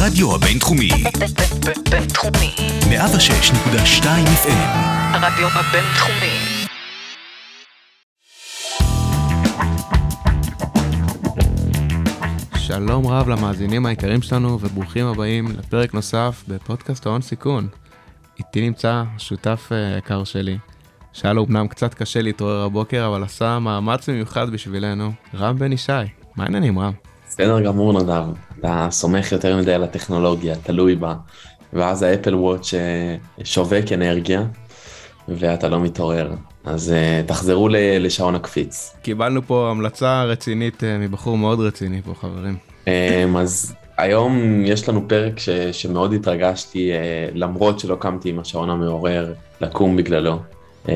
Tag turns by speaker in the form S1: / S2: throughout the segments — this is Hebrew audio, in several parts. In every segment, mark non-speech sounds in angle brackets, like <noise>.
S1: הרדיו הבינתחומי.
S2: בינתחומי.
S1: 106.2 FM.
S2: הרדיו הבינתחומי.
S3: שלום רב למאזינים היקרים שלנו וברוכים הבאים לפרק נוסף בפודקאסט ההון סיכון. איתי נמצא שותף אה, יקר שלי, שהיה לו אמנם קצת קשה להתעורר הבוקר אבל עשה מאמץ במיוחד בשבילנו, רם בן ישי. מה העניינים רם?
S4: בסדר גמור נדב, אתה סומך יותר מדי על הטכנולוגיה, תלוי בה, ואז האפל וואץ' אה, שובק אנרגיה, ואתה לא מתעורר. אז uh, תחזרו לשעון הקפיץ.
S3: קיבלנו פה המלצה רצינית אה, מבחור מאוד רציני פה חברים.
S4: Um, אז היום יש לנו פרק ש- שמאוד התרגשתי, uh, למרות שלא קמתי עם השעון המעורר, לקום בגללו. Um,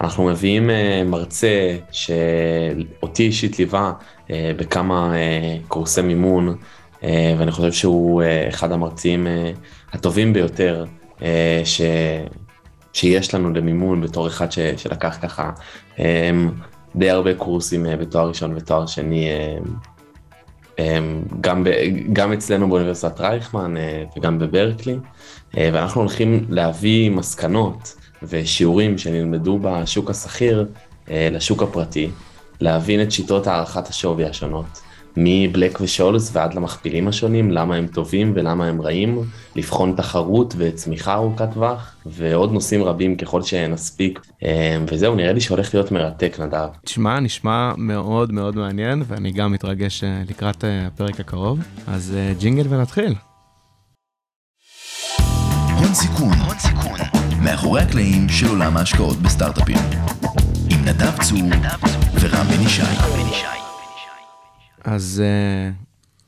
S4: אנחנו מביאים uh, מרצה שאותי אישית ליווה uh, בכמה uh, קורסי מימון, ואני חושב שהוא אחד המרצים הטובים ביותר ש... שיש לנו למימון בתור אחד ש, שלקח ככה די הרבה קורסים בתואר ראשון ותואר שני, גם, ב, גם אצלנו באוניברסיטת רייכמן וגם בברקלי, ואנחנו הולכים להביא מסקנות ושיעורים שנלמדו בשוק השכיר uh, לשוק הפרטי, להבין את שיטות הערכת השווי השונות. מבלק ושולס ועד למכפילים השונים, למה הם טובים ולמה הם רעים, לבחון תחרות וצמיחה ארוכת טווח, ועוד נושאים רבים ככל שנספיק. וזהו, נראה לי שהולך להיות מרתק, נדב.
S3: תשמע, נשמע מאוד מאוד מעניין, ואני גם מתרגש אה, לקראת אה, הפרק הקרוב. אז אה, ג'ינגל ונתחיל.
S1: הון סיכון. מאחורי הקלעים של עולם ההשקעות בסטארט-אפים. עם נדב צור ורם בן ישי.
S3: אז אה,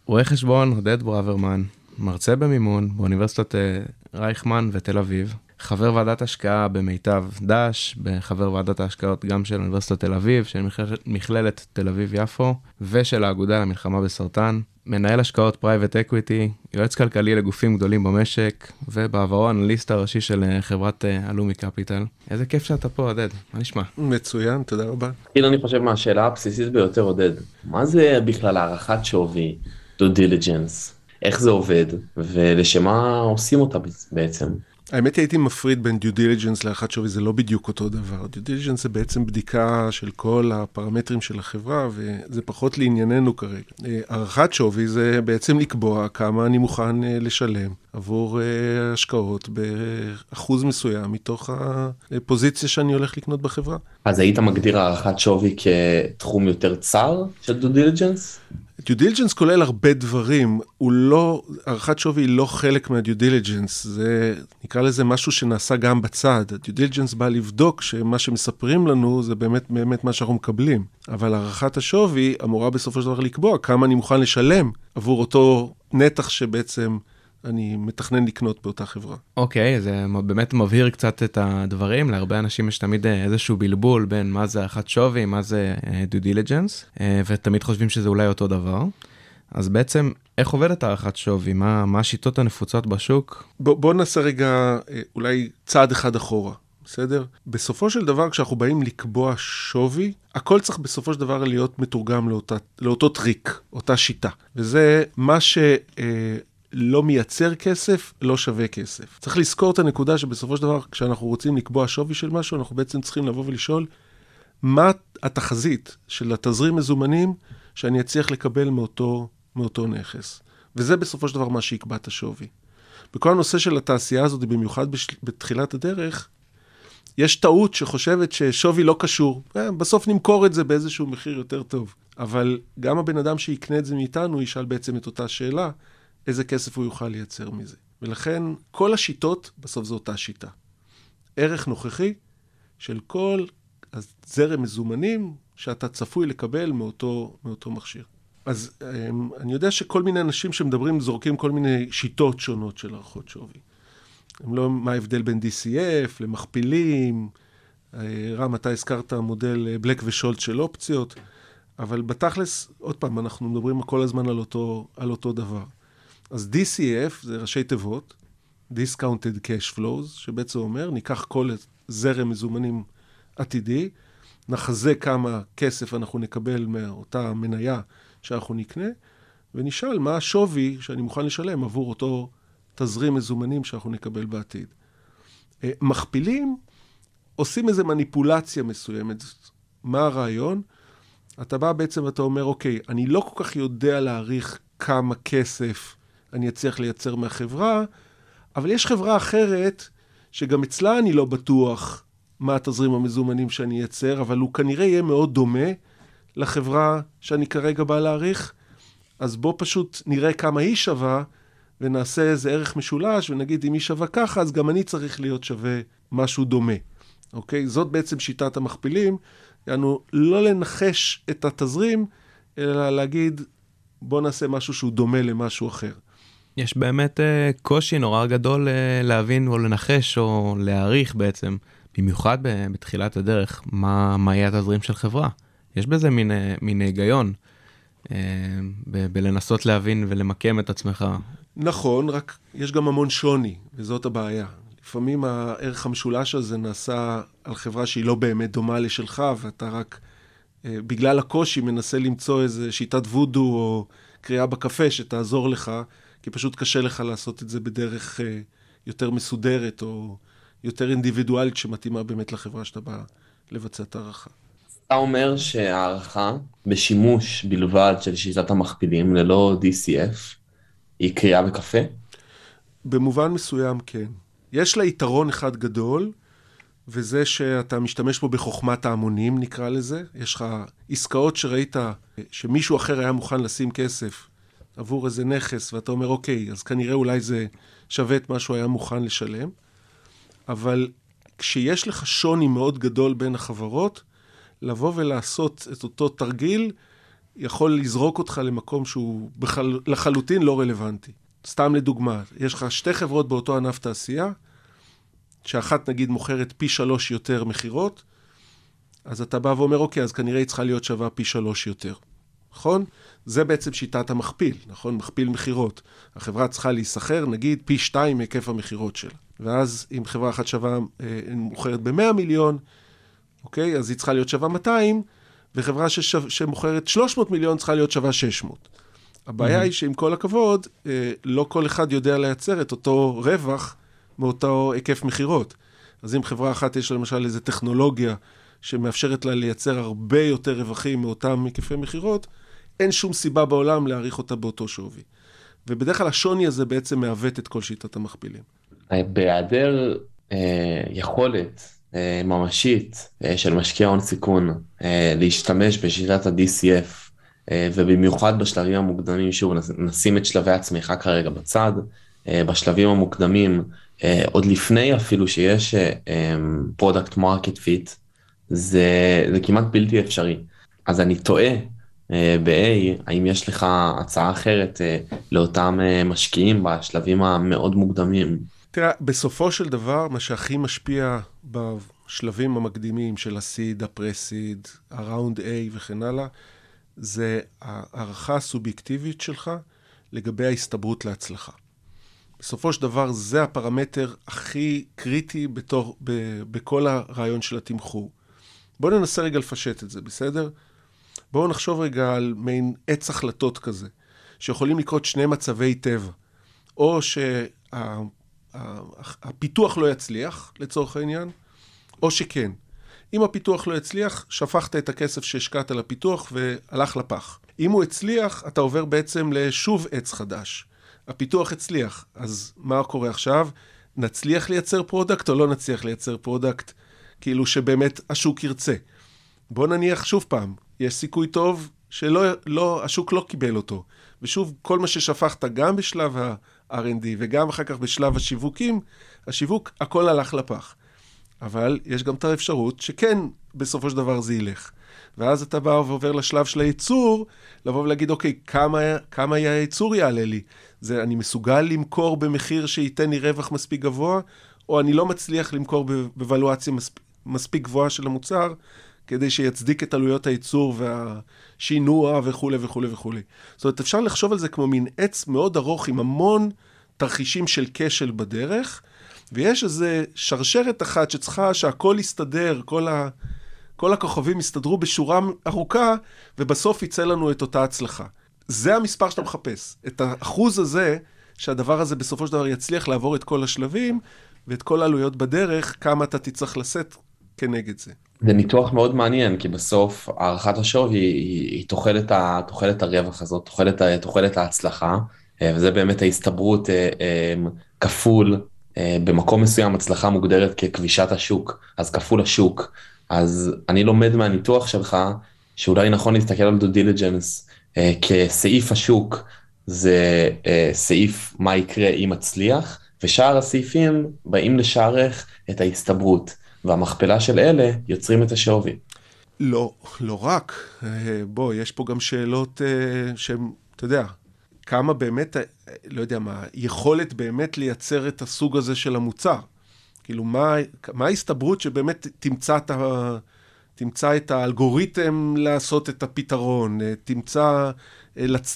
S3: רואה חשבון עודד ברוורמן, מרצה במימון באוניברסיטת אה, רייכמן ותל אביב, חבר ועדת השקעה במיטב דש, חבר ועדת ההשקעות גם של אוניברסיטת תל אביב, של מכללת, מכללת תל אביב-יפו, ושל האגודה למלחמה בסרטן, מנהל השקעות private equity, יועץ כלכלי לגופים גדולים במשק, ובעברו אנליסט הראשי של אה, חברת אה, אלומי קפיטל. איזה כיף שאתה פה, עודד, מה נשמע?
S5: מצוין, תודה רבה.
S4: כאילו אני חושב מהשאלה הבסיסית ביותר, עודד, מה זה בכלל הערכת שווי, due diligence, איך זה עובד, ולשם מה עושים אותה בעצם?
S5: האמת היא הייתי מפריד בין due diligence להערכת שווי, זה לא בדיוק אותו דבר. due diligence זה בעצם בדיקה של כל הפרמטרים של החברה, וזה פחות לענייננו כרגע. אה, הערכת שווי זה בעצם לקבוע כמה אני מוכן אה, לשלם עבור אה, השקעות באחוז מסוים מתוך הפוזיציה שאני הולך לקנות בחברה.
S4: אז היית מגדיר הערכת שווי כתחום יותר צר של due diligence?
S5: due diligence כולל הרבה דברים, הוא לא, הערכת שווי היא לא חלק מה due diligence, זה נקרא לזה משהו שנעשה גם בצד. ה due diligence בא לבדוק שמה שמספרים לנו זה באמת באמת מה שאנחנו מקבלים. אבל הערכת השווי אמורה בסופו של דבר לקבוע כמה אני מוכן לשלם עבור אותו נתח שבעצם אני מתכנן לקנות באותה חברה.
S3: אוקיי, okay, זה באמת מבהיר קצת את הדברים, להרבה אנשים יש תמיד אה, איזשהו בלבול בין מה זה הערכת שווי, מה זה due diligence, ותמיד חושבים שזה אולי אותו דבר. אז בעצם, איך עובדת הערכת שווי? מה, מה השיטות הנפוצות בשוק?
S5: בוא, בוא נעשה רגע אולי צעד אחד אחורה. בסדר? בסופו של דבר, כשאנחנו באים לקבוע שווי, הכל צריך בסופו של דבר להיות מתורגם לאותה, לאותו טריק, אותה שיטה. וזה מה ש... לא מייצר כסף, לא שווה כסף. צריך לזכור את הנקודה שבסופו של דבר, כשאנחנו רוצים לקבוע שווי של משהו, אנחנו בעצם צריכים לבוא ולשאול, מה התחזית של התזרים מזומנים שאני אצליח לקבל מאותו, מאותו נכס. וזה בסופו של דבר מה שיקבע את השווי. בכל הנושא של התעשייה הזאת, במיוחד בש... בתחילת הדרך, יש טעות שחושבת ששווי לא קשור. בסוף נמכור את זה באיזשהו מחיר יותר טוב. אבל גם הבן אדם שיקנה את זה מאיתנו, ישאל בעצם את אותה שאלה, איזה כסף הוא יוכל לייצר מזה. ולכן כל השיטות, בסוף זו אותה שיטה. ערך נוכחי של כל זרם מזומנים שאתה צפוי לקבל מאותו, מאותו מכשיר. אז אני יודע שכל מיני אנשים שמדברים זורקים כל מיני שיטות שונות של הערכות שווי. הם לא, מה ההבדל בין DCF למכפילים, רם, אתה הזכרת מודל בלק ושולט של אופציות, אבל בתכלס, עוד פעם, אנחנו מדברים כל הזמן על אותו, על אותו דבר. אז DCF זה ראשי תיבות, Discounted Cash Flows, שבעצם אומר, ניקח כל זרם מזומנים עתידי, נחזה כמה כסף אנחנו נקבל מאותה מניה שאנחנו נקנה, ונשאל מה השווי שאני מוכן לשלם עבור אותו תזרים מזומנים שאנחנו נקבל בעתיד. אה, מכפילים עושים איזו מניפולציה מסוימת. מה הרעיון? אתה בא בעצם ואתה אומר, אוקיי, אני לא כל כך יודע להעריך כמה כסף אני אצליח לייצר מהחברה, אבל יש חברה אחרת, שגם אצלה אני לא בטוח מה התזרים המזומנים שאני אייצר, אבל הוא כנראה יהיה מאוד דומה לחברה שאני כרגע בא להעריך, אז בוא פשוט נראה כמה היא שווה, ונעשה איזה ערך משולש, ונגיד אם היא שווה ככה, אז גם אני צריך להיות שווה משהו דומה. אוקיי? זאת בעצם שיטת המכפילים, יענו לא לנחש את התזרים, אלא להגיד, בוא נעשה משהו שהוא דומה למשהו אחר.
S3: יש באמת uh, קושי נורא גדול uh, להבין או לנחש או להעריך בעצם, במיוחד בתחילת הדרך, מה, מה יהיה התזרים של חברה. יש בזה מין, uh, מין היגיון ב- בלנסות להבין ולמקם את עצמך.
S5: נכון, רק יש גם המון שוני, וזאת הבעיה. לפעמים הערך המשולש הזה נעשה על חברה שהיא לא באמת דומה לשלך, ואתה רק, בגלל הקושי, מנסה למצוא איזה שיטת וודו או קריאה בקפה שתעזור לך. כי פשוט קשה לך לעשות את זה בדרך אה, יותר מסודרת או יותר אינדיבידואלית שמתאימה באמת לחברה שאתה בא לבצע את ההערכה.
S4: אתה אומר שהערכה בשימוש בלבד של שיטת המכפילים ללא DCF היא קריאה בקפה?
S5: במובן מסוים כן. יש לה יתרון אחד גדול, וזה שאתה משתמש פה בחוכמת ההמונים, נקרא לזה. יש לך עסקאות שראית שמישהו אחר היה מוכן לשים כסף עבור איזה נכס, ואתה אומר, אוקיי, אז כנראה אולי זה שווה את מה שהוא היה מוכן לשלם, אבל כשיש לך שוני מאוד גדול בין החברות, לבוא ולעשות את אותו תרגיל, יכול לזרוק אותך למקום שהוא בחל... לחלוטין לא רלוונטי. סתם לדוגמה, יש לך שתי חברות באותו ענף תעשייה, שאחת נגיד מוכרת פי שלוש יותר מכירות, אז אתה בא ואומר, אוקיי, אז כנראה היא צריכה להיות שווה פי שלוש יותר. נכון? זה בעצם שיטת המכפיל, נכון? מכפיל מכירות. החברה צריכה להיסחר, נגיד, פי שתיים מהיקף המכירות שלה. ואז אם חברה אחת שווה, אה, מוכרת ב-100 מיליון, אוקיי? אז היא צריכה להיות שווה 200, וחברה ששו, שמוכרת 300 מיליון צריכה להיות שווה 600. הבעיה mm-hmm. היא שעם כל הכבוד, אה, לא כל אחד יודע לייצר את אותו רווח מאותו היקף מכירות. אז אם חברה אחת יש לה למשל איזו טכנולוגיה שמאפשרת לה לייצר הרבה יותר רווחים מאותם היקפי מכירות, אין שום סיבה בעולם להעריך אותה באותו שווי. ובדרך כלל השוני הזה בעצם מעוות את כל שיטת המכפילים.
S4: בהיעדר אה, יכולת אה, ממשית אה, של משקיע הון סיכון אה, להשתמש בשיטת ה-DCF, אה, ובמיוחד בשלבים המוקדמים, שוב, נשים את שלבי הצמיחה כרגע בצד, אה, בשלבים המוקדמים, אה, עוד לפני אפילו שיש product market fit, זה, זה כמעט בלתי אפשרי. אז אני טועה אה, ב-A, האם יש לך הצעה אחרת אה, לאותם אה, משקיעים בשלבים המאוד מוקדמים?
S5: תראה, בסופו של דבר, מה שהכי משפיע בשלבים המקדימים של ה-seed, ה-pre-seed, ה-round A וכן הלאה, זה הערכה הסובייקטיבית שלך לגבי ההסתברות להצלחה. בסופו של דבר זה הפרמטר הכי קריטי בתור, ב, בכל הרעיון של התמחור. בואו ננסה רגע לפשט את זה, בסדר? בואו נחשוב רגע על מעין עץ החלטות כזה, שיכולים לקרות שני מצבי טבע. או שהפיתוח שה, לא יצליח, לצורך העניין, או שכן. אם הפיתוח לא יצליח, שפכת את הכסף שהשקעת לפיתוח והלך לפח. אם הוא הצליח, אתה עובר בעצם לשוב עץ חדש. הפיתוח הצליח, אז מה קורה עכשיו? נצליח לייצר product או לא נצליח לייצר product? כאילו שבאמת השוק ירצה. בוא נניח שוב פעם, יש סיכוי טוב שלא, לא, השוק לא קיבל אותו. ושוב, כל מה ששפכת גם בשלב ה-R&D וגם אחר כך בשלב השיווקים, השיווק, הכל הלך לפח. אבל יש גם את האפשרות שכן, בסופו של דבר זה ילך. ואז אתה בא ועובר לשלב של הייצור, לבוא ולהגיד, אוקיי, כמה, כמה הייצור יעלה לי? זה, אני מסוגל למכור במחיר שייתן לי רווח מספיק גבוה, או אני לא מצליח למכור בוולואציה מספיק, מספיק גבוהה של המוצר, כדי שיצדיק את עלויות הייצור והשינוע וכולי וכולי וכולי. זאת אומרת, אפשר לחשוב על זה כמו מין עץ מאוד ארוך עם המון תרחישים של כשל בדרך, ויש איזה שרשרת אחת שצריכה שהכל יסתדר, כל, ה, כל הכוכבים יסתדרו בשורה ארוכה, ובסוף יצא לנו את אותה הצלחה. זה המספר שאתה מחפש. את האחוז הזה, שהדבר הזה בסופו של דבר יצליח לעבור את כל השלבים ואת כל העלויות בדרך, כמה אתה תצטרך לשאת כנגד זה.
S4: זה ניתוח מאוד מעניין, כי בסוף הערכת השווי היא, היא, היא תוחלת, ה, תוחלת הרווח הזאת, תוחלת, תוחלת ההצלחה, אה, וזה באמת ההסתברות אה, אה, כפול, במקום מסוים הצלחה מוגדרת ככבישת השוק, אז כפול השוק. אז אני לומד מהניתוח שלך, שאולי נכון להסתכל על דו דיליג'נס כסעיף השוק, זה סעיף מה יקרה אם אצליח, ושאר הסעיפים באים לשערך את ההסתברות. והמכפלה של אלה יוצרים את השווי.
S5: לא, לא רק. אה, בוא, יש פה גם שאלות אה, שהן, אתה יודע, כמה באמת, אה, לא יודע מה, יכולת באמת לייצר את הסוג הזה של המוצר. כאילו, מה, מה ההסתברות שבאמת תמצא את, ה, תמצא את האלגוריתם לעשות את הפתרון, תמצא,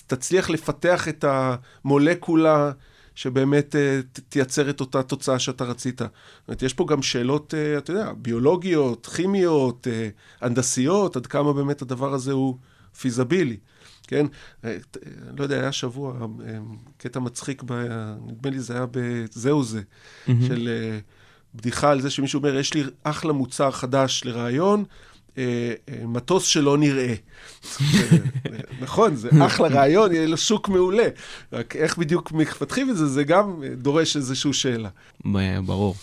S5: תצליח לפתח את המולקולה שבאמת אה, תייצר את אותה תוצאה שאתה רצית. זאת אומרת, יש פה גם שאלות, אה, אתה יודע, ביולוגיות, כימיות, אה, הנדסיות, עד כמה באמת הדבר הזה הוא פיזבילי. כן? לא יודע, היה שבוע קטע מצחיק, ב, נדמה לי זה היה בזהו זה, של אה, בדיחה על זה שמישהו אומר, יש לי אחלה מוצר חדש לרעיון, מטוס שלא נראה. <laughs> נכון, זה אחלה רעיון, יהיה לו שוק מעולה. רק איך בדיוק מפתחים את זה, זה גם אה, דורש איזושהי שאלה.
S3: ברור.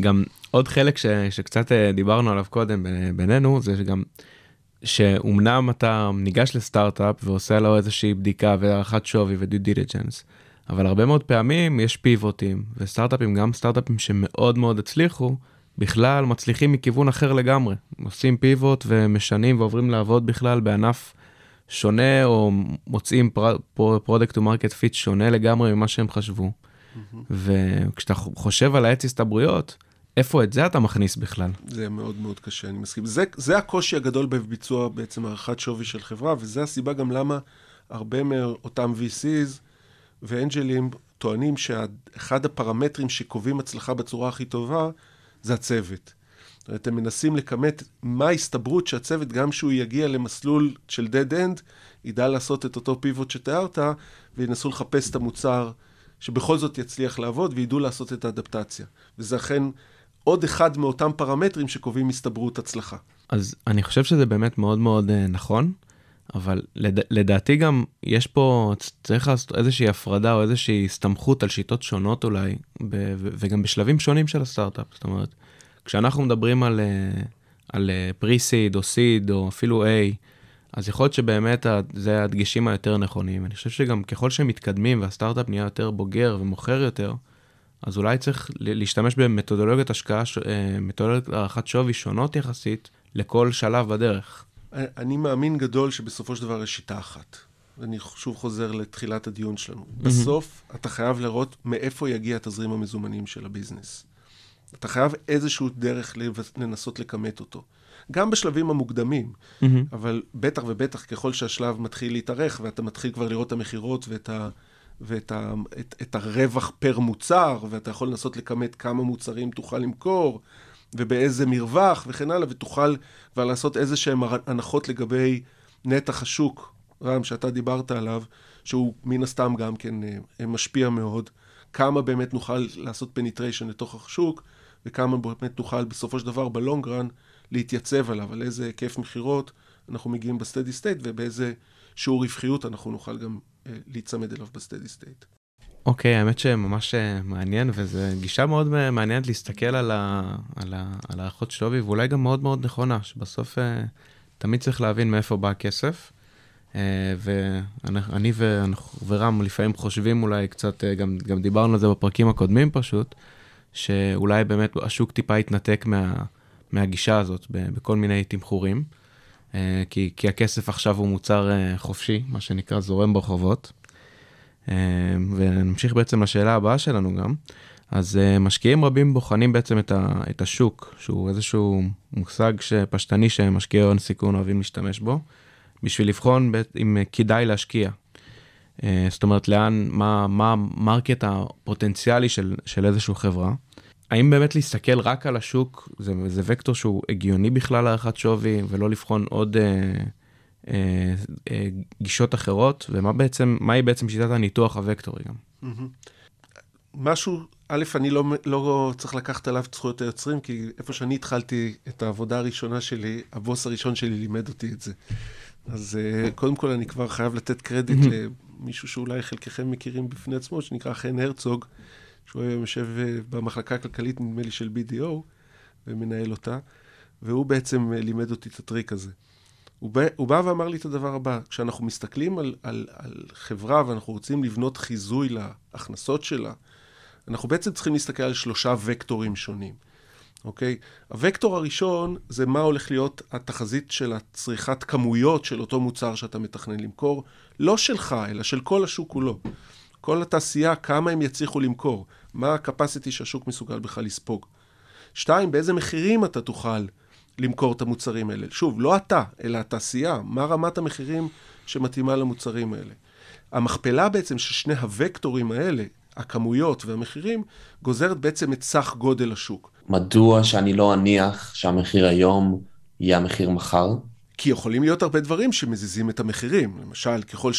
S3: גם עוד חלק ש, שקצת אה, דיברנו עליו קודם בינינו, זה שגם, שאומנם אתה ניגש לסטארט-אפ ועושה לו איזושהי בדיקה והערכת שווי ודיו דיליג'נס, אבל הרבה מאוד פעמים יש פיבוטים, וסטארט-אפים, גם סטארט-אפים שמאוד מאוד הצליחו, בכלל מצליחים מכיוון אחר לגמרי. עושים pivot ומשנים ועוברים לעבוד בכלל בענף שונה, או מוצאים product ו market fit שונה לגמרי ממה שהם חשבו. וכשאתה חושב על העץ הסתברויות, איפה את זה אתה מכניס בכלל?
S5: זה מאוד מאוד קשה, אני מסכים. זה, זה הקושי הגדול בביצוע בעצם הערכת שווי של חברה, וזה הסיבה גם למה הרבה מאותם VCs ואנג'לים טוענים שאחד הפרמטרים שקובעים הצלחה בצורה הכי טובה זה הצוות. זאת אומרת, הם מנסים לכמת מה ההסתברות שהצוות, גם שהוא יגיע למסלול של dead end, ידע לעשות את אותו פיבוט שתיארת, וינסו לחפש את המוצר שבכל זאת יצליח לעבוד, וידעו לעשות את האדפטציה. וזה אכן עוד אחד מאותם פרמטרים שקובעים הסתברות הצלחה.
S3: אז אני חושב שזה באמת מאוד מאוד אה, נכון, אבל לד... לדעתי גם יש פה, צריך לעשות איזושהי הפרדה או איזושהי הסתמכות על שיטות שונות אולי, ב... ו- וגם בשלבים שונים של הסטארט-אפ. זאת אומרת, כשאנחנו מדברים על, אה, על פרי-סיד או סיד או אפילו A, אז יכול להיות שבאמת זה הדגשים היותר נכונים. אני חושב שגם ככל שהם מתקדמים והסטארט-אפ נהיה יותר בוגר ומוכר יותר, אז אולי צריך להשתמש במתודולוגיות השקעה, אה, מתודולוגיות הערכת שווי שונות יחסית לכל שלב בדרך.
S5: אני מאמין גדול שבסופו של דבר יש שיטה אחת. ואני שוב חוזר לתחילת הדיון שלנו. בסוף אתה חייב לראות מאיפה יגיע תזרים המזומנים של הביזנס. אתה חייב איזשהו דרך לנסות לכמת אותו. גם בשלבים המוקדמים, אבל בטח ובטח ככל שהשלב מתחיל להתארך ואתה מתחיל כבר לראות את המכירות ואת ה... ואת ה, את, את הרווח פר מוצר, ואתה יכול לנסות לכמת כמה מוצרים תוכל למכור, ובאיזה מרווח וכן הלאה, ותוכל כבר לעשות איזה שהן הנחות לגבי נתח השוק, רם, שאתה דיברת עליו, שהוא מן הסתם גם כן אה, משפיע מאוד, כמה באמת נוכל לעשות penetration לתוך השוק, וכמה באמת נוכל בסופו של דבר ב long run להתייצב עליו, על איזה היקף מכירות אנחנו מגיעים ב steady state, ובאיזה שיעור רווחיות אנחנו נוכל גם אה, להיצמד אליו ב steady state.
S3: אוקיי, האמת שממש אה, מעניין, וזו גישה מאוד מעניינת להסתכל על, ה, על, ה, על הערכות שווי, ואולי גם מאוד מאוד נכונה, שבסוף אה, תמיד צריך להבין מאיפה בא הכסף. אה, ואני ורם לפעמים חושבים אולי קצת, גם, גם דיברנו על זה בפרקים הקודמים פשוט, שאולי באמת השוק טיפה יתנתק מה, מהגישה הזאת בכל מיני תמחורים, כי, כי הכסף עכשיו הוא מוצר חופשי, מה שנקרא זורם ברחובות. ונמשיך בעצם לשאלה הבאה שלנו גם. אז משקיעים רבים בוחנים בעצם את, ה, את השוק, שהוא איזשהו מושג פשטני שמשקיעי הון סיכון אוהבים להשתמש בו, בשביל לבחון אם כדאי להשקיע. זאת אומרת, לאן, מה, המרקט הפוטנציאלי של, של איזושהי חברה. האם באמת להסתכל רק על השוק, זה, זה וקטור שהוא הגיוני בכלל להערכת שווי, ולא לבחון עוד, אה, אה, גישות אחרות, ומה בעצם, מהי בעצם שיטת הניתוח הוקטורי גם.
S5: משהו, א', אני לא, לא צריך לקחת עליו את זכויות היוצרים, כי איפה שאני התחלתי את העבודה הראשונה שלי, הבוס הראשון שלי לימד אותי את זה. אז uh, קודם כל אני כבר חייב לתת קרדיט למישהו שאולי חלקכם מכירים בפני עצמו, שנקרא חן הרצוג, שהוא היום יושב במחלקה הכלכלית, נדמה לי, של BDO, ומנהל אותה, והוא בעצם לימד אותי את הטריק הזה. הוא בא, הוא בא ואמר לי את הדבר הבא, כשאנחנו מסתכלים על, על, על חברה ואנחנו רוצים לבנות חיזוי להכנסות שלה, אנחנו בעצם צריכים להסתכל על שלושה וקטורים שונים, אוקיי? הוקטור הראשון זה מה הולך להיות התחזית של הצריכת כמויות של אותו מוצר שאתה מתכנן למכור, לא שלך, אלא של כל השוק כולו. כל התעשייה, כמה הם יצליחו למכור, מה ה-capacity שהשוק מסוגל בכלל לספוג. שתיים, באיזה מחירים אתה תוכל למכור את המוצרים האלה. שוב, לא אתה, אלא התעשייה, מה רמת המחירים שמתאימה למוצרים האלה. המכפלה בעצם של שני הוקטורים האלה, הכמויות והמחירים, גוזרת בעצם את סך גודל השוק.
S4: מדוע שאני לא אניח שהמחיר היום יהיה המחיר מחר?
S5: כי יכולים להיות הרבה דברים שמזיזים את המחירים. למשל, ככל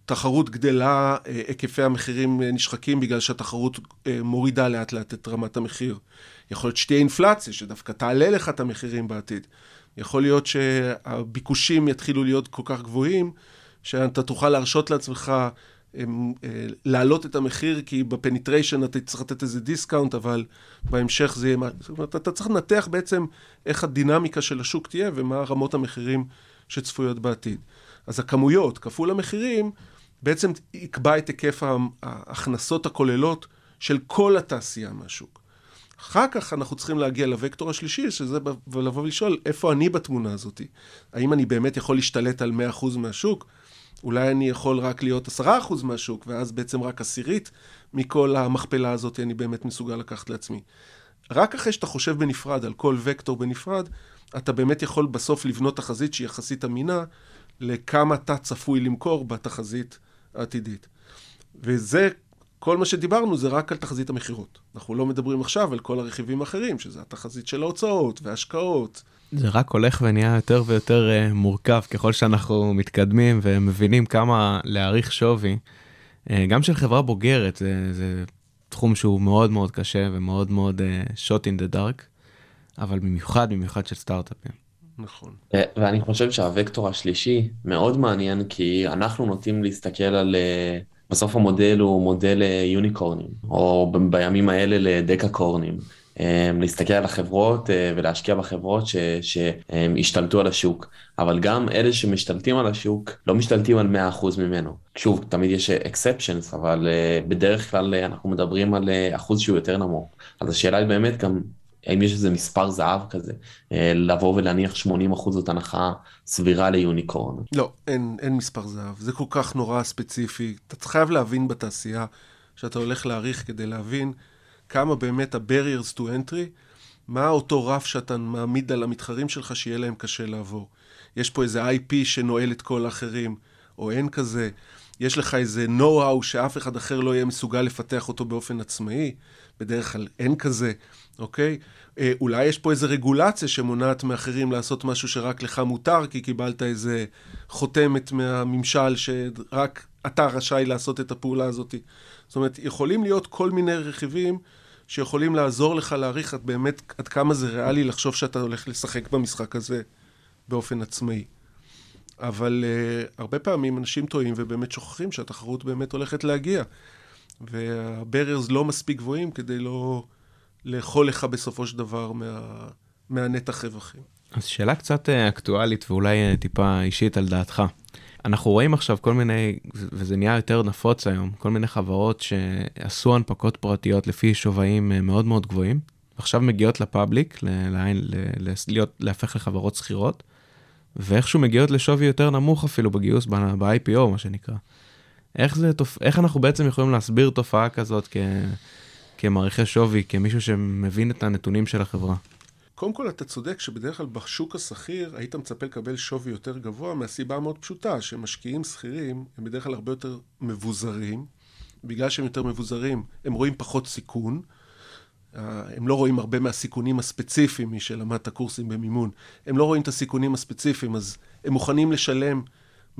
S5: שהתחרות גדלה, אה, היקפי המחירים אה, נשחקים בגלל שהתחרות אה, מורידה לאט לאט את רמת המחיר. יכול להיות שתהיה אינפלציה, שדווקא תעלה לך את המחירים בעתיד. יכול להיות שהביקושים יתחילו להיות כל כך גבוהים, שאתה תוכל להרשות לעצמך להעלות את המחיר, כי ב penetration אתה צריך לתת איזה discount, אבל בהמשך זה יהיה... זאת אומרת, אתה צריך לנתח בעצם איך הדינמיקה של השוק תהיה ומה רמות המחירים שצפויות בעתיד. אז הכמויות כפול המחירים בעצם יקבע את היקף ההכנסות הכוללות של כל התעשייה מהשוק. אחר כך אנחנו צריכים להגיע לוקטור השלישי, שזה לבוא ולשאול, איפה אני בתמונה הזאת? האם אני באמת יכול להשתלט על 100% מהשוק? אולי אני יכול רק להיות עשרה אחוז מהשוק, ואז בעצם רק עשירית מכל המכפלה הזאת אני באמת מסוגל לקחת לעצמי. רק אחרי שאתה חושב בנפרד על כל וקטור בנפרד, אתה באמת יכול בסוף לבנות תחזית שהיא יחסית אמינה לכמה אתה צפוי למכור בתחזית העתידית. וזה, כל מה שדיברנו זה רק על תחזית המכירות. אנחנו לא מדברים עכשיו על כל הרכיבים האחרים, שזה התחזית של ההוצאות וההשקעות.
S3: זה רק הולך ונהיה יותר ויותר uh, מורכב ככל שאנחנו מתקדמים ומבינים כמה להעריך שווי. Uh, גם של חברה בוגרת, זה, זה תחום שהוא מאוד מאוד קשה ומאוד מאוד uh, shot in the dark, אבל במיוחד, במיוחד של סטארט-אפים.
S5: נכון.
S4: ואני חושב שהווקטור השלישי מאוד מעניין, כי אנחנו נוטים להסתכל על... בסוף המודל הוא מודל יוניקורנים, או בימים האלה לדקה-קורנים. אמ, להסתכל על החברות אה, ולהשקיע בחברות שהשתלטו על השוק. אבל גם אלה שמשתלטים על השוק לא משתלטים על 100% ממנו. שוב, תמיד יש exceptions, אבל אה, בדרך כלל אה, אנחנו מדברים על אחוז שהוא יותר נמוך. אז השאלה היא באמת גם, האם יש איזה מספר זהב כזה, לבוא ולהניח 80% זאת הנחה סבירה ליוניקורן?
S5: לא, אין, אין מספר זהב. זה כל כך נורא ספציפי. אתה חייב להבין בתעשייה שאתה הולך להעריך כדי להבין כמה באמת ה-barriers to entry, מה אותו רף שאתה מעמיד על המתחרים שלך שיהיה להם קשה לעבור. יש פה איזה IP שנועל את כל האחרים, או אין כזה. יש לך איזה know-how שאף אחד אחר לא יהיה מסוגל לפתח אותו באופן עצמאי, בדרך כלל אין כזה, אוקיי? אה, אולי יש פה איזה רגולציה שמונעת מאחרים לעשות משהו שרק לך מותר, כי קיבלת איזה חותמת מהממשל שרק אתה רשאי לעשות את הפעולה הזאת. זאת אומרת, יכולים להיות כל מיני רכיבים שיכולים לעזור לך להעריך עד באמת עד כמה זה ריאלי לחשוב שאתה הולך לשחק במשחק הזה באופן עצמאי. אבל uh, הרבה פעמים אנשים טועים ובאמת שוכחים שהתחרות באמת הולכת להגיע. והבררס לא מספיק גבוהים כדי לא לאכול לך בסופו של דבר מה, מהנתח רווחים.
S3: אז שאלה קצת אה, אקטואלית ואולי אה, טיפה אישית על דעתך. אנחנו רואים עכשיו כל מיני, וזה נהיה יותר נפוץ היום, כל מיני חברות שעשו הנפקות פרטיות לפי שווים אה, מאוד מאוד גבוהים, עכשיו מגיעות לפאבליק, להיות, להפך לחברות שכירות, ואיכשהו מגיעות לשווי יותר נמוך אפילו בגיוס ב-IPO, מה שנקרא. איך, זה, איך אנחנו בעצם יכולים להסביר תופעה כזאת כ, כמעריכי שווי, כמישהו שמבין את הנתונים של החברה?
S5: קודם כל, אתה צודק שבדרך כלל בשוק השכיר היית מצפה לקבל שווי יותר גבוה מהסיבה המאוד פשוטה, שמשקיעים שכירים הם בדרך כלל הרבה יותר מבוזרים. בגלל שהם יותר מבוזרים, הם רואים פחות סיכון. הם לא רואים הרבה מהסיכונים הספציפיים, מי שלמד את הקורסים במימון, הם לא רואים את הסיכונים הספציפיים, אז הם מוכנים לשלם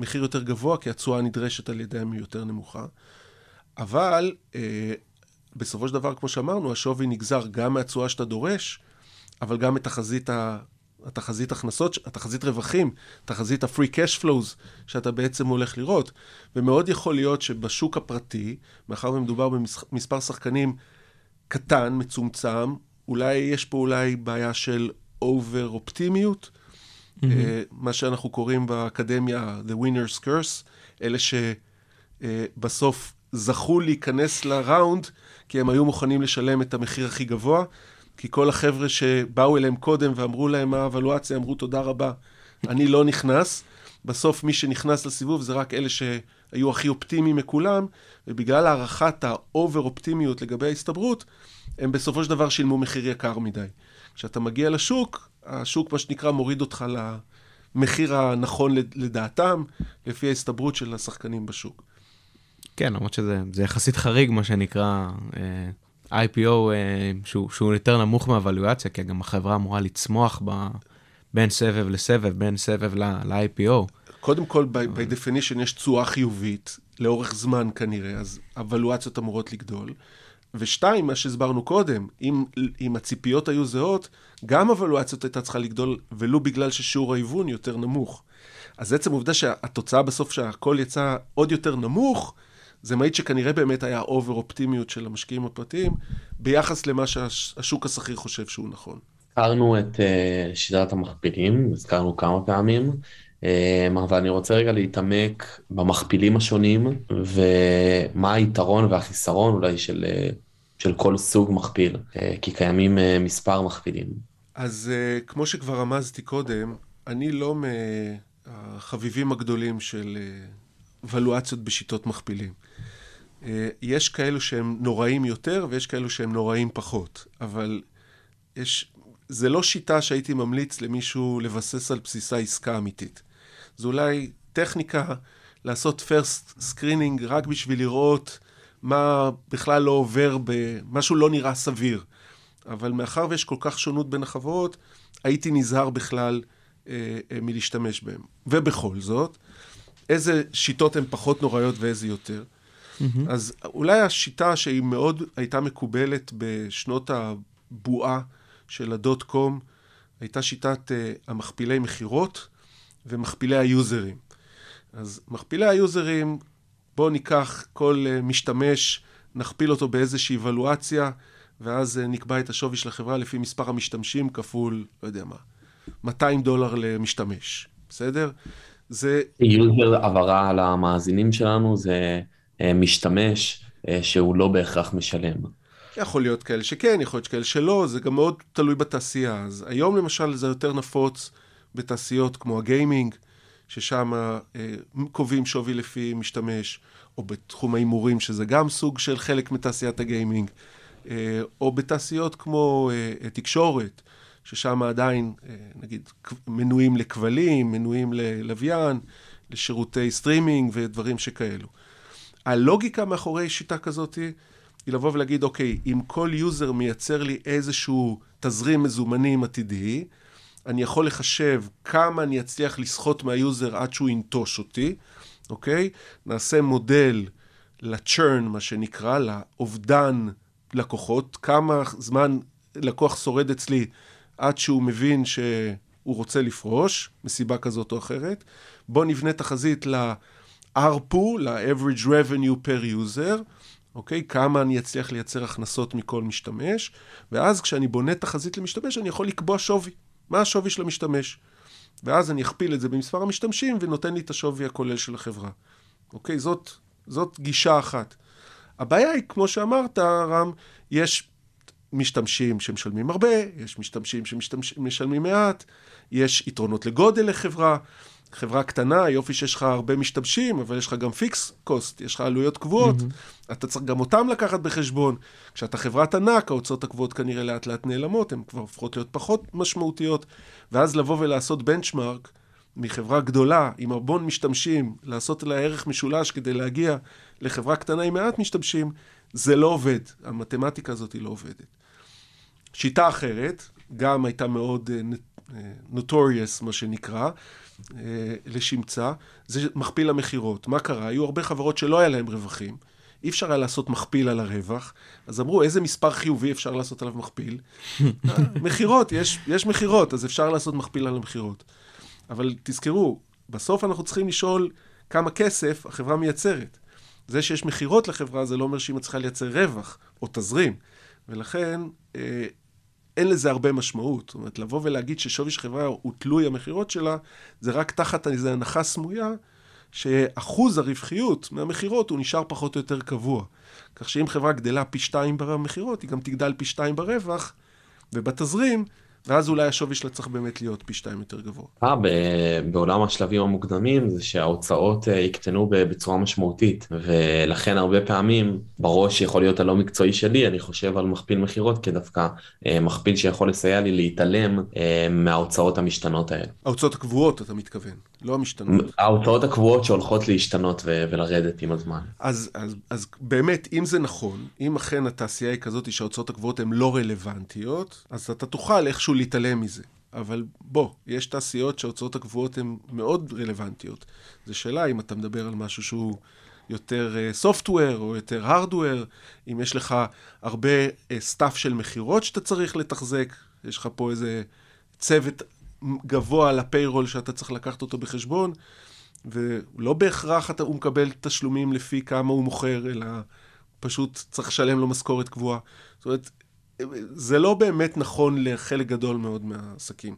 S5: מחיר יותר גבוה, כי התשואה הנדרשת על ידיהם היא יותר נמוכה. אבל אה, בסופו של דבר, כמו שאמרנו, השווי נגזר גם מהתשואה שאתה דורש, אבל גם מתחזית ה... התחזית הכנסות, התחזית רווחים, תחזית ה-free cash flows שאתה בעצם הולך לראות. ומאוד יכול להיות שבשוק הפרטי, מאחר ומדובר במספר שחקנים קטן, מצומצם, אולי יש פה אולי בעיה של אובר אופטימיות, mm-hmm. מה שאנחנו קוראים באקדמיה The Winner's Curse, אלה שבסוף זכו להיכנס לראונד, כי הם היו מוכנים לשלם את המחיר הכי גבוה, כי כל החבר'ה שבאו אליהם קודם ואמרו להם מה האבלואציה, אמרו תודה רבה, אני לא נכנס. בסוף מי שנכנס לסיבוב זה רק אלה שהיו הכי אופטימיים מכולם, ובגלל הערכת האובר-אופטימיות לגבי ההסתברות, הם בסופו של דבר שילמו מחיר יקר מדי. כשאתה מגיע לשוק, השוק מה שנקרא מוריד אותך למחיר הנכון לדעתם, לפי ההסתברות של השחקנים בשוק.
S3: כן, למרות שזה יחסית חריג, מה שנקרא אה, IPO, אה, שהוא, שהוא יותר נמוך מהוולואציה, כי גם החברה אמורה לצמוח ב, בין סבב לסבב, בין סבב ל-IPO.
S5: קודם כל, by, by definition יש תשואה חיובית, לאורך זמן כנראה, אז הוולואציות אמורות לגדול. ושתיים, מה שהסברנו קודם, אם, אם הציפיות היו זהות, גם הוולואציות הייתה צריכה לגדול, ולו בגלל ששיעור ההיוון יותר נמוך. אז עצם העובדה שהתוצאה בסוף שהכל יצא עוד יותר נמוך, זה מעיד שכנראה באמת היה אובר אופטימיות של המשקיעים הפרטיים, ביחס למה שהשוק השכיר חושב שהוא נכון.
S4: הזכרנו את uh, שיטת המכפילים, הזכרנו כמה פעמים. אמ, אבל אני רוצה רגע להתעמק במכפילים השונים ומה היתרון והחיסרון אולי של, אה, של כל סוג מכפיל, אה, כי קיימים אה, מספר מכפילים.
S5: אז כמו שכבר רמזתי קודם, אני לא מהחביבים הגדולים של ולואציות בשיטות מכפילים. יש כאלו שהם נוראים יותר ויש כאלו שהם נוראים פחות, אבל יש, זה לא שיטה שהייתי ממליץ למישהו לבסס על בסיסה עסקה אמיתית. זה אולי טכניקה לעשות first screening רק בשביל לראות מה בכלל לא עובר, משהו לא נראה סביר. אבל מאחר ויש כל כך שונות בין החברות, הייתי נזהר בכלל אה, אה, מלהשתמש בהן. ובכל זאת, איזה שיטות הן פחות נוראיות ואיזה יותר. Mm-hmm. אז אולי השיטה שהיא מאוד הייתה מקובלת בשנות הבועה של הדוט קום, הייתה שיטת אה, המכפילי מכירות, ומכפילי היוזרים. אז מכפילי היוזרים, בואו ניקח כל אה, משתמש, נכפיל אותו באיזושהי אבלואציה, ואז אה, נקבע את השווי של החברה לפי מספר המשתמשים כפול, לא יודע מה, 200 דולר למשתמש, בסדר?
S4: זה... user הבהרה למאזינים שלנו זה אה, משתמש שהוא לא בהכרח משלם.
S5: יכול להיות כאלה שכן, יכול להיות כאלה שלא, זה גם מאוד תלוי בתעשייה. אז היום למשל זה יותר נפוץ בתעשיות כמו הגיימינג, ששם אה, קובעים שווי לפי משתמש, או בתחום ההימורים, שזה גם סוג של חלק מתעשיית הגיימינג, אה, או בתעשיות כמו אה, תקשורת, ששם עדיין, נגיד, מנויים לכבלים, מנויים ללוויין, לשירותי סטרימינג ודברים שכאלו. הלוגיקה מאחורי שיטה כזאת היא לבוא ולהגיד, אוקיי, אם כל user מייצר לי איזשהו תזרים מזומנים עתידי, אני יכול לחשב כמה אני אצליח לסחוט מה user עד שהוא ינטוש אותי, אוקיי? נעשה מודל לצ'רן, מה שנקרא, לאובדן לקוחות, כמה זמן לקוח שורד אצלי עד שהוא מבין שהוא רוצה לפרוש, מסיבה כזאת או אחרת. בואו נבנה תחזית ל-ARPU, ל-Average Revenue per User, אוקיי? כמה אני אצליח לייצר הכנסות מכל משתמש, ואז כשאני בונה תחזית למשתמש, אני יכול לקבוע שווי. מה השווי של המשתמש. ואז אני אכפיל את זה במספר המשתמשים ונותן לי את השווי הכולל של החברה. אוקיי? זאת, זאת גישה אחת. הבעיה היא, כמו שאמרת, רם, יש משתמשים שמשלמים הרבה, יש משתמשים שמשלמים מעט, יש יתרונות לגודל לחברה. חברה קטנה, יופי שיש לך הרבה משתמשים, אבל יש לך גם fixed cost, יש לך עלויות קבועות, mm-hmm. אתה צריך גם אותם לקחת בחשבון. כשאתה חברת ענק, ההוצאות הקבועות כנראה לאט לאט נעלמות, הן כבר הופכות להיות פחות משמעותיות, ואז לבוא ולעשות בנצ'מארק מחברה גדולה, עם המון משתמשים, לעשות לה ערך משולש כדי להגיע לחברה קטנה עם מעט משתמשים, זה לא עובד. המתמטיקה הזאת היא לא עובדת. שיטה אחרת, גם הייתה מאוד נוטוריוס, מה שנקרא, אה, לשמצה, זה מכפיל המכירות. מה קרה? היו הרבה חברות שלא היה להן רווחים. אי אפשר היה לעשות מכפיל על הרווח, אז אמרו, איזה מספר חיובי אפשר לעשות עליו מכפיל? <laughs> אה, מכירות, יש, יש מכירות, אז אפשר לעשות מכפיל על המכירות. אבל תזכרו, בסוף אנחנו צריכים לשאול כמה כסף החברה מייצרת. זה שיש מכירות לחברה, זה לא אומר שהיא מצליחה לייצר רווח או תזרים. ולכן, אה, אין לזה הרבה משמעות. זאת אומרת, לבוא ולהגיד ששווי של חברה הוא תלוי המכירות שלה, זה רק תחת איזו הנחה סמויה, שאחוז הרווחיות מהמכירות הוא נשאר פחות או יותר קבוע. כך שאם חברה גדלה פי שתיים במכירות, היא גם תגדל פי שתיים ברווח, ובתזרים, ואז אולי השווי שלה צריך באמת להיות פי שתיים יותר גבוה.
S4: אה, בעולם השלבים המוקדמים זה שההוצאות אה, יקטנו בצורה משמעותית, ולכן הרבה פעמים בראש יכול להיות הלא מקצועי שלי, אני חושב על מכפיל מכירות כדווקא אה, מכפיל שיכול לסייע לי להתעלם אה, מההוצאות המשתנות האלה.
S5: ההוצאות הקבועות, אתה מתכוון, לא המשתנות.
S4: ההוצאות הקבועות שהולכות להשתנות ולרדת עם הזמן.
S5: אז, אז, אז באמת, אם זה נכון, אם אכן התעשייה היא כזאת שההוצאות הקבועות הן לא רלוונטיות, אז אתה תוכל איכשהו איכשהו להתעלם מזה. אבל בוא, יש תעשיות שההוצאות הקבועות הן מאוד רלוונטיות. זו שאלה אם אתה מדבר על משהו שהוא יותר software uh, או יותר hardware, אם יש לך הרבה setup uh, של מכירות שאתה צריך לתחזק, יש לך פה איזה צוות גבוה על הפיירול שאתה צריך לקחת אותו בחשבון, ולא בהכרח אתה, הוא מקבל תשלומים לפי כמה הוא מוכר, אלא פשוט צריך לשלם לו משכורת קבועה. זאת אומרת, זה לא באמת נכון לחלק גדול מאוד מהעסקים,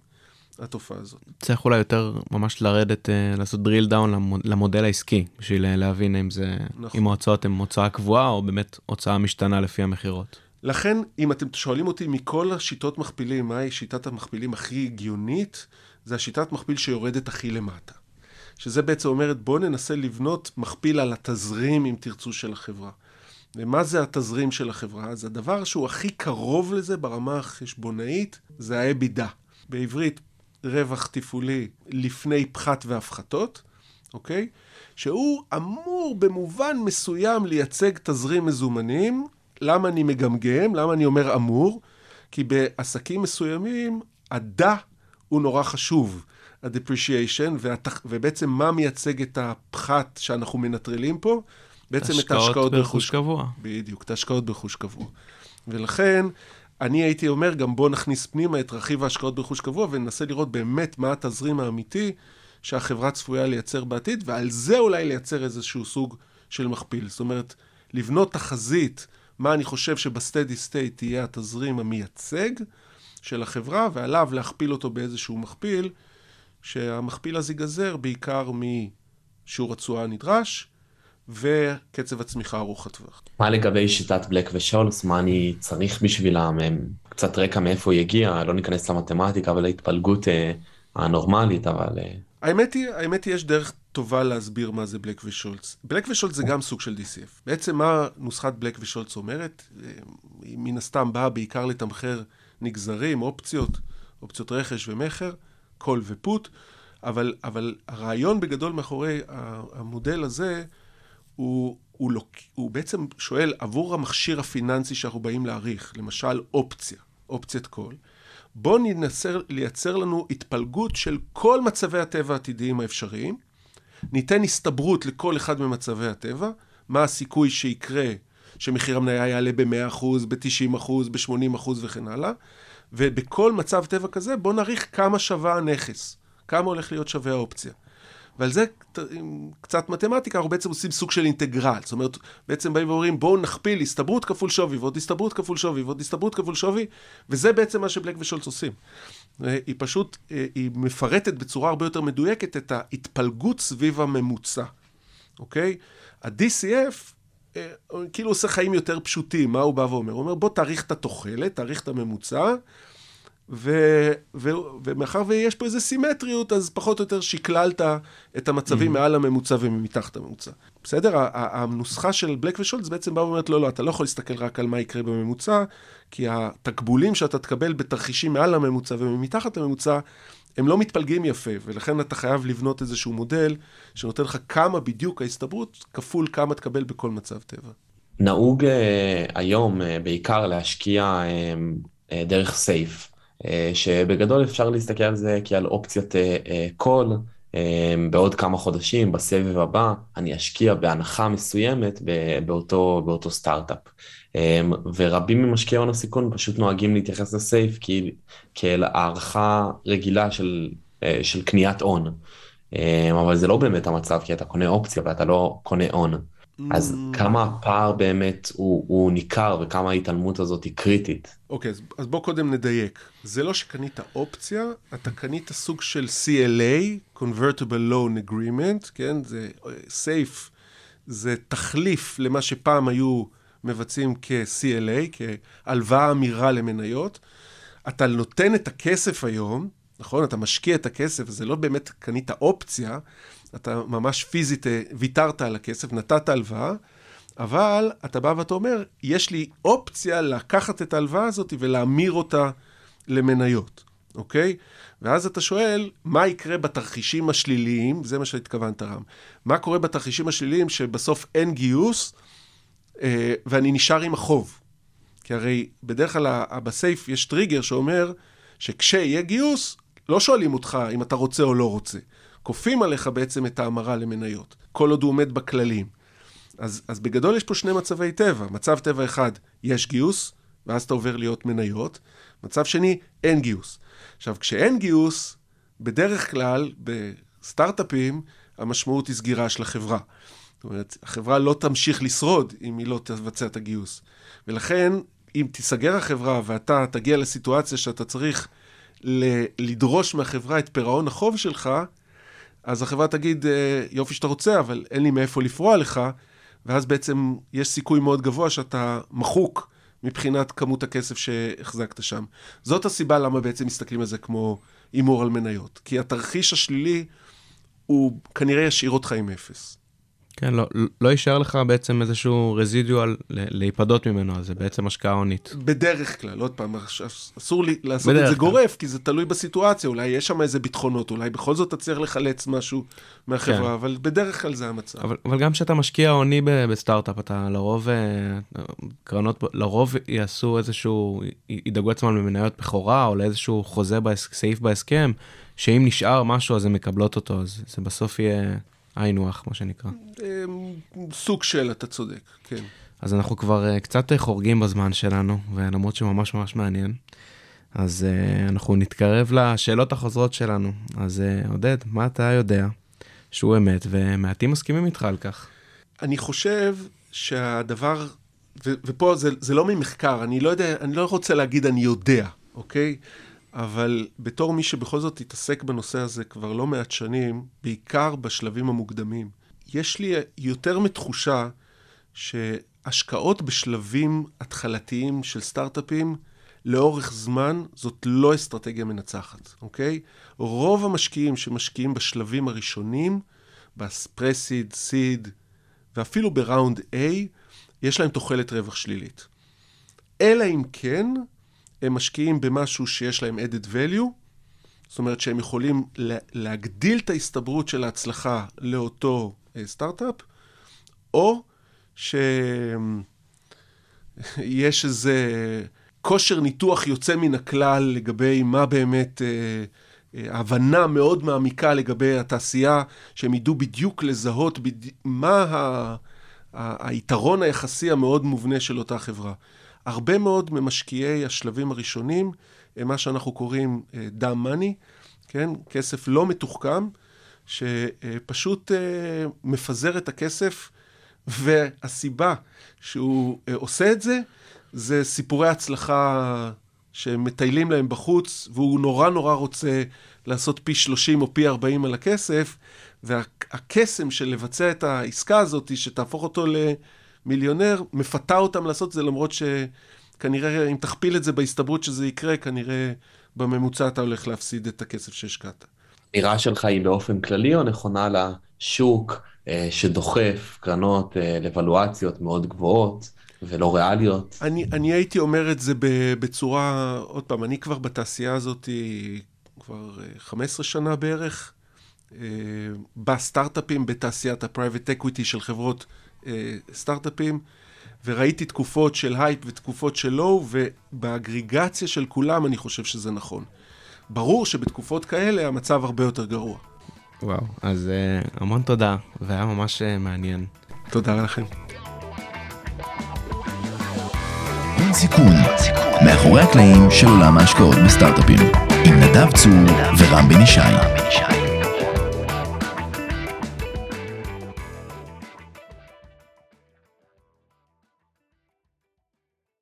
S5: התופעה הזאת.
S3: צריך אולי יותר ממש לרדת, אה, לעשות drill down למודל העסקי, בשביל אה, להבין אם זה, נכון. אם ההוצאות הן הוצאה קבועה, או באמת הוצאה משתנה לפי המכירות.
S5: לכן, אם אתם שואלים אותי מכל השיטות מכפילים, מהי שיטת המכפילים הכי הגיונית, זה השיטת מכפיל שיורדת הכי למטה. שזה בעצם אומרת, בואו ננסה לבנות מכפיל על התזרים, אם תרצו, של החברה. ומה זה התזרים של החברה? אז הדבר שהוא הכי קרוב לזה ברמה החשבונאית זה האבידה. בעברית רווח תפעולי לפני פחת והפחתות, אוקיי? שהוא אמור במובן מסוים לייצג תזרים מזומנים. למה אני מגמגם? למה אני אומר אמור? כי בעסקים מסוימים, הדה הוא נורא חשוב. ה-depreciation, והתח... ובעצם מה מייצג את הפחת שאנחנו מנטרלים פה? בעצם את ההשקעות
S3: ברכוש קבוע.
S5: בדיוק, את ההשקעות ברכוש קבוע. ולכן, אני הייתי אומר, גם בואו נכניס פנימה את רכיב ההשקעות ברכוש קבוע, וננסה לראות באמת מה התזרים האמיתי שהחברה צפויה לייצר בעתיד, ועל זה אולי לייצר איזשהו סוג של מכפיל. זאת אומרת, לבנות תחזית, מה אני חושב שב steady state תהיה התזרים המייצג של החברה, ועליו להכפיל אותו באיזשהו מכפיל, שהמכפיל הזה ייגזר בעיקר משיעור התשואה הנדרש, וקצב הצמיחה ארוך הטווח.
S4: מה לגבי שיטת בלק ושולס? מה אני צריך בשבילם? קצת רקע מאיפה היא הגיעה, לא ניכנס למתמטיקה ולהתפלגות אה, הנורמלית, אבל... אה...
S5: האמת היא, האמת היא, יש דרך טובה להסביר מה זה בלק ושולץ. בלק ושולץ זה גם סוג של DCF. בעצם מה נוסחת בלק ושולץ אומרת? אה, היא מן הסתם באה בעיקר לתמחר נגזרים, אופציות, אופציות רכש ומכר, call ו put, אבל, אבל הרעיון בגדול מאחורי המודל הזה, הוא, הוא, לא, הוא בעצם שואל עבור המכשיר הפיננסי שאנחנו באים להעריך, למשל אופציה, אופציית call, בואו ננסה לייצר לנו התפלגות של כל מצבי הטבע העתידיים האפשריים, ניתן הסתברות לכל אחד ממצבי הטבע, מה הסיכוי שיקרה שמחיר המניה יעלה ב-100%, ב-90%, ב-80% וכן הלאה, ובכל מצב טבע כזה בואו נעריך כמה שווה הנכס, כמה הולך להיות שווה האופציה. ועל זה קצת מתמטיקה, אנחנו בעצם עושים סוג של אינטגרל. זאת אומרת, בעצם באים ואומרים, בואו נכפיל הסתברות כפול שווי, ועוד הסתברות כפול שווי, ועוד הסתברות כפול שווי, וזה בעצם מה שבלק ושולץ עושים. היא פשוט, היא מפרטת בצורה הרבה יותר מדויקת את ההתפלגות סביב הממוצע, אוקיי? ה-DCF אה, כאילו עושה חיים יותר פשוטים, מה הוא בא ואומר? הוא אומר, בוא תאריך את התוחלת, תאריך את הממוצע, ו, ו, ומאחר ויש פה איזו סימטריות, אז פחות או יותר שקללת את המצבים mm-hmm. מעל הממוצע ומתחת הממוצע. בסדר? הנוסחה של בלק ושולץ בעצם באה ואומרת, לא, לא, אתה לא יכול להסתכל רק על מה יקרה בממוצע, כי התקבולים שאתה תקבל בתרחישים מעל הממוצע ומתחת הממוצע, הם לא מתפלגים יפה, ולכן אתה חייב לבנות איזשהו מודל שנותן לך כמה בדיוק ההסתברות, כפול כמה תקבל בכל מצב טבע.
S4: נהוג uh, היום uh, בעיקר להשקיע uh, אה, דרך סייף, שבגדול אפשר להסתכל על זה כעל אופציית קול, בעוד כמה חודשים, בסבב הבא, אני אשקיע בהנחה מסוימת באותו, באותו סטארט-אפ. ורבים ממשקיעי הון הסיכון פשוט נוהגים להתייחס לסייף כאל הערכה רגילה של, של קניית הון. אבל זה לא באמת המצב, כי אתה קונה אופציה ואתה לא קונה הון. אז mm. כמה הפער באמת הוא, הוא ניכר וכמה ההתעלמות הזאת היא קריטית.
S5: אוקיי, okay, אז, אז בוא קודם נדייק. זה לא שקנית אופציה, אתה קנית סוג של CLA, Convertible Loan Agreement, כן? זה סייף, זה תחליף למה שפעם היו מבצעים כ-CLA, כהלוואה אמירה למניות. אתה נותן את הכסף היום, נכון? אתה משקיע את הכסף, זה לא באמת קנית אופציה, אתה ממש פיזית אה, ויתרת על הכסף, נתת הלוואה, אבל אתה בא ואתה אומר, יש לי אופציה לקחת את ההלוואה הזאת ולהמיר אותה למניות, אוקיי? ואז אתה שואל, מה יקרה בתרחישים השליליים, זה מה שהתכוונת רם, מה קורה בתרחישים השליליים שבסוף אין גיוס אה, ואני נשאר עם החוב? כי הרי בדרך כלל בסייף יש טריגר שאומר שכשיהיה גיוס, לא שואלים אותך אם אתה רוצה או לא רוצה. כופים עליך בעצם את ההמרה למניות, כל עוד הוא עומד בכללים. אז, אז בגדול יש פה שני מצבי טבע. מצב טבע אחד, יש גיוס, ואז אתה עובר להיות מניות. מצב שני, אין גיוס. עכשיו, כשאין גיוס, בדרך כלל, בסטארט-אפים, המשמעות היא סגירה של החברה. זאת אומרת, החברה לא תמשיך לשרוד אם היא לא תבצע את הגיוס. ולכן, אם תיסגר החברה ואתה תגיע לסיטואציה שאתה צריך לדרוש מהחברה את פירעון החוב שלך, אז החברה תגיד, אה, יופי שאתה רוצה, אבל אין לי מאיפה לפרוע לך, ואז בעצם יש סיכוי מאוד גבוה שאתה מחוק מבחינת כמות הכסף שהחזקת שם. זאת הסיבה למה בעצם מסתכלים על זה כמו הימור על מניות. כי התרחיש השלילי, הוא כנראה ישאיר אותך עם אפס.
S3: כן, לא, לא יישאר לך בעצם איזשהו רזידואל להיפדות ממנו, אז זה בעצם השקעה הונית.
S5: בדרך כלל, עוד פעם, אסור לי לעשות את זה כלל. גורף, כי זה תלוי בסיטואציה, אולי יש שם איזה ביטחונות, אולי בכל זאת תצליח לחלץ משהו מהחברה, כן. אבל בדרך כלל זה המצב.
S3: אבל, אבל גם כשאתה משקיע הוני בסטארט-אפ, אתה לרוב, אה, קרנות, לרוב יעשו איזשהו, ידאגו עצמם למניות בכורה, או לאיזשהו חוזה, סעיף בהסכם, שאם נשאר משהו אז הן מקבלות אותו, אז זה בסוף יהיה... היינו הך, מה שנקרא.
S5: אמ, סוג של, אתה צודק, כן.
S3: אז אנחנו כבר uh, קצת uh, חורגים בזמן שלנו, ולמרות שממש ממש מעניין, אז uh, אנחנו נתקרב לשאלות החוזרות שלנו. אז עודד, מה אתה יודע שהוא אמת, ומעטים מסכימים איתך על כך?
S5: אני חושב שהדבר, ו- ופה זה, זה לא ממחקר, אני לא יודע, אני לא רוצה להגיד אני יודע, אוקיי? אבל בתור מי שבכל זאת התעסק בנושא הזה כבר לא מעט שנים, בעיקר בשלבים המוקדמים, יש לי יותר מתחושה שהשקעות בשלבים התחלתיים של סטארט-אפים, לאורך זמן זאת לא אסטרטגיה מנצחת, אוקיי? רוב המשקיעים שמשקיעים בשלבים הראשונים, בספרסיד, סיד, ואפילו בראונד A, יש להם תוחלת רווח שלילית. אלא אם כן, הם משקיעים במשהו שיש להם added value, זאת אומרת שהם יכולים להגדיל את ההסתברות של ההצלחה לאותו סטארט-אפ, אה, או שיש <laughs> איזה כושר ניתוח יוצא מן הכלל לגבי מה באמת, אה, אה, הבנה מאוד מעמיקה לגבי התעשייה, שהם ידעו בדיוק לזהות בדי... מה ה... היתרון היחסי המאוד מובנה של אותה חברה. הרבה מאוד ממשקיעי השלבים הראשונים הם מה שאנחנו קוראים דאם uh, מאני, כן? כסף לא מתוחכם, שפשוט uh, מפזר את הכסף, והסיבה שהוא עושה את זה, זה סיפורי הצלחה שמטיילים להם בחוץ, והוא נורא נורא רוצה לעשות פי 30 או פי 40 על הכסף, והקסם של לבצע את העסקה הזאת, שתהפוך אותו ל... מיליונר, מפתה אותם לעשות את זה, למרות שכנראה, אם תכפיל את זה בהסתברות שזה יקרה, כנראה בממוצע אתה הולך להפסיד את הכסף שהשקעת.
S4: האמירה שלך היא באופן כללי או נכונה לשוק אה, שדוחף קרנות אה, ל valuations מאוד גבוהות ולא ריאליות?
S5: אני, אני הייתי אומר את זה בצורה, עוד פעם, אני כבר בתעשייה הזאת כבר 15 אה, שנה בערך. אה, בסטארט-אפים, בתעשיית ה-Private Equity של חברות סטארט-אפים, וראיתי תקופות של הייפ ותקופות של low, ובאגרגציה של כולם אני חושב שזה נכון. ברור שבתקופות כאלה המצב הרבה יותר גרוע.
S3: וואו, אז uh, המון תודה, והיה ממש uh, מעניין.
S5: תודה לכם.
S1: הון סיכון, מאחורי הקלעים של עולם ההשקעות בסטארט-אפים, עם נדב צור ורם בן ישי.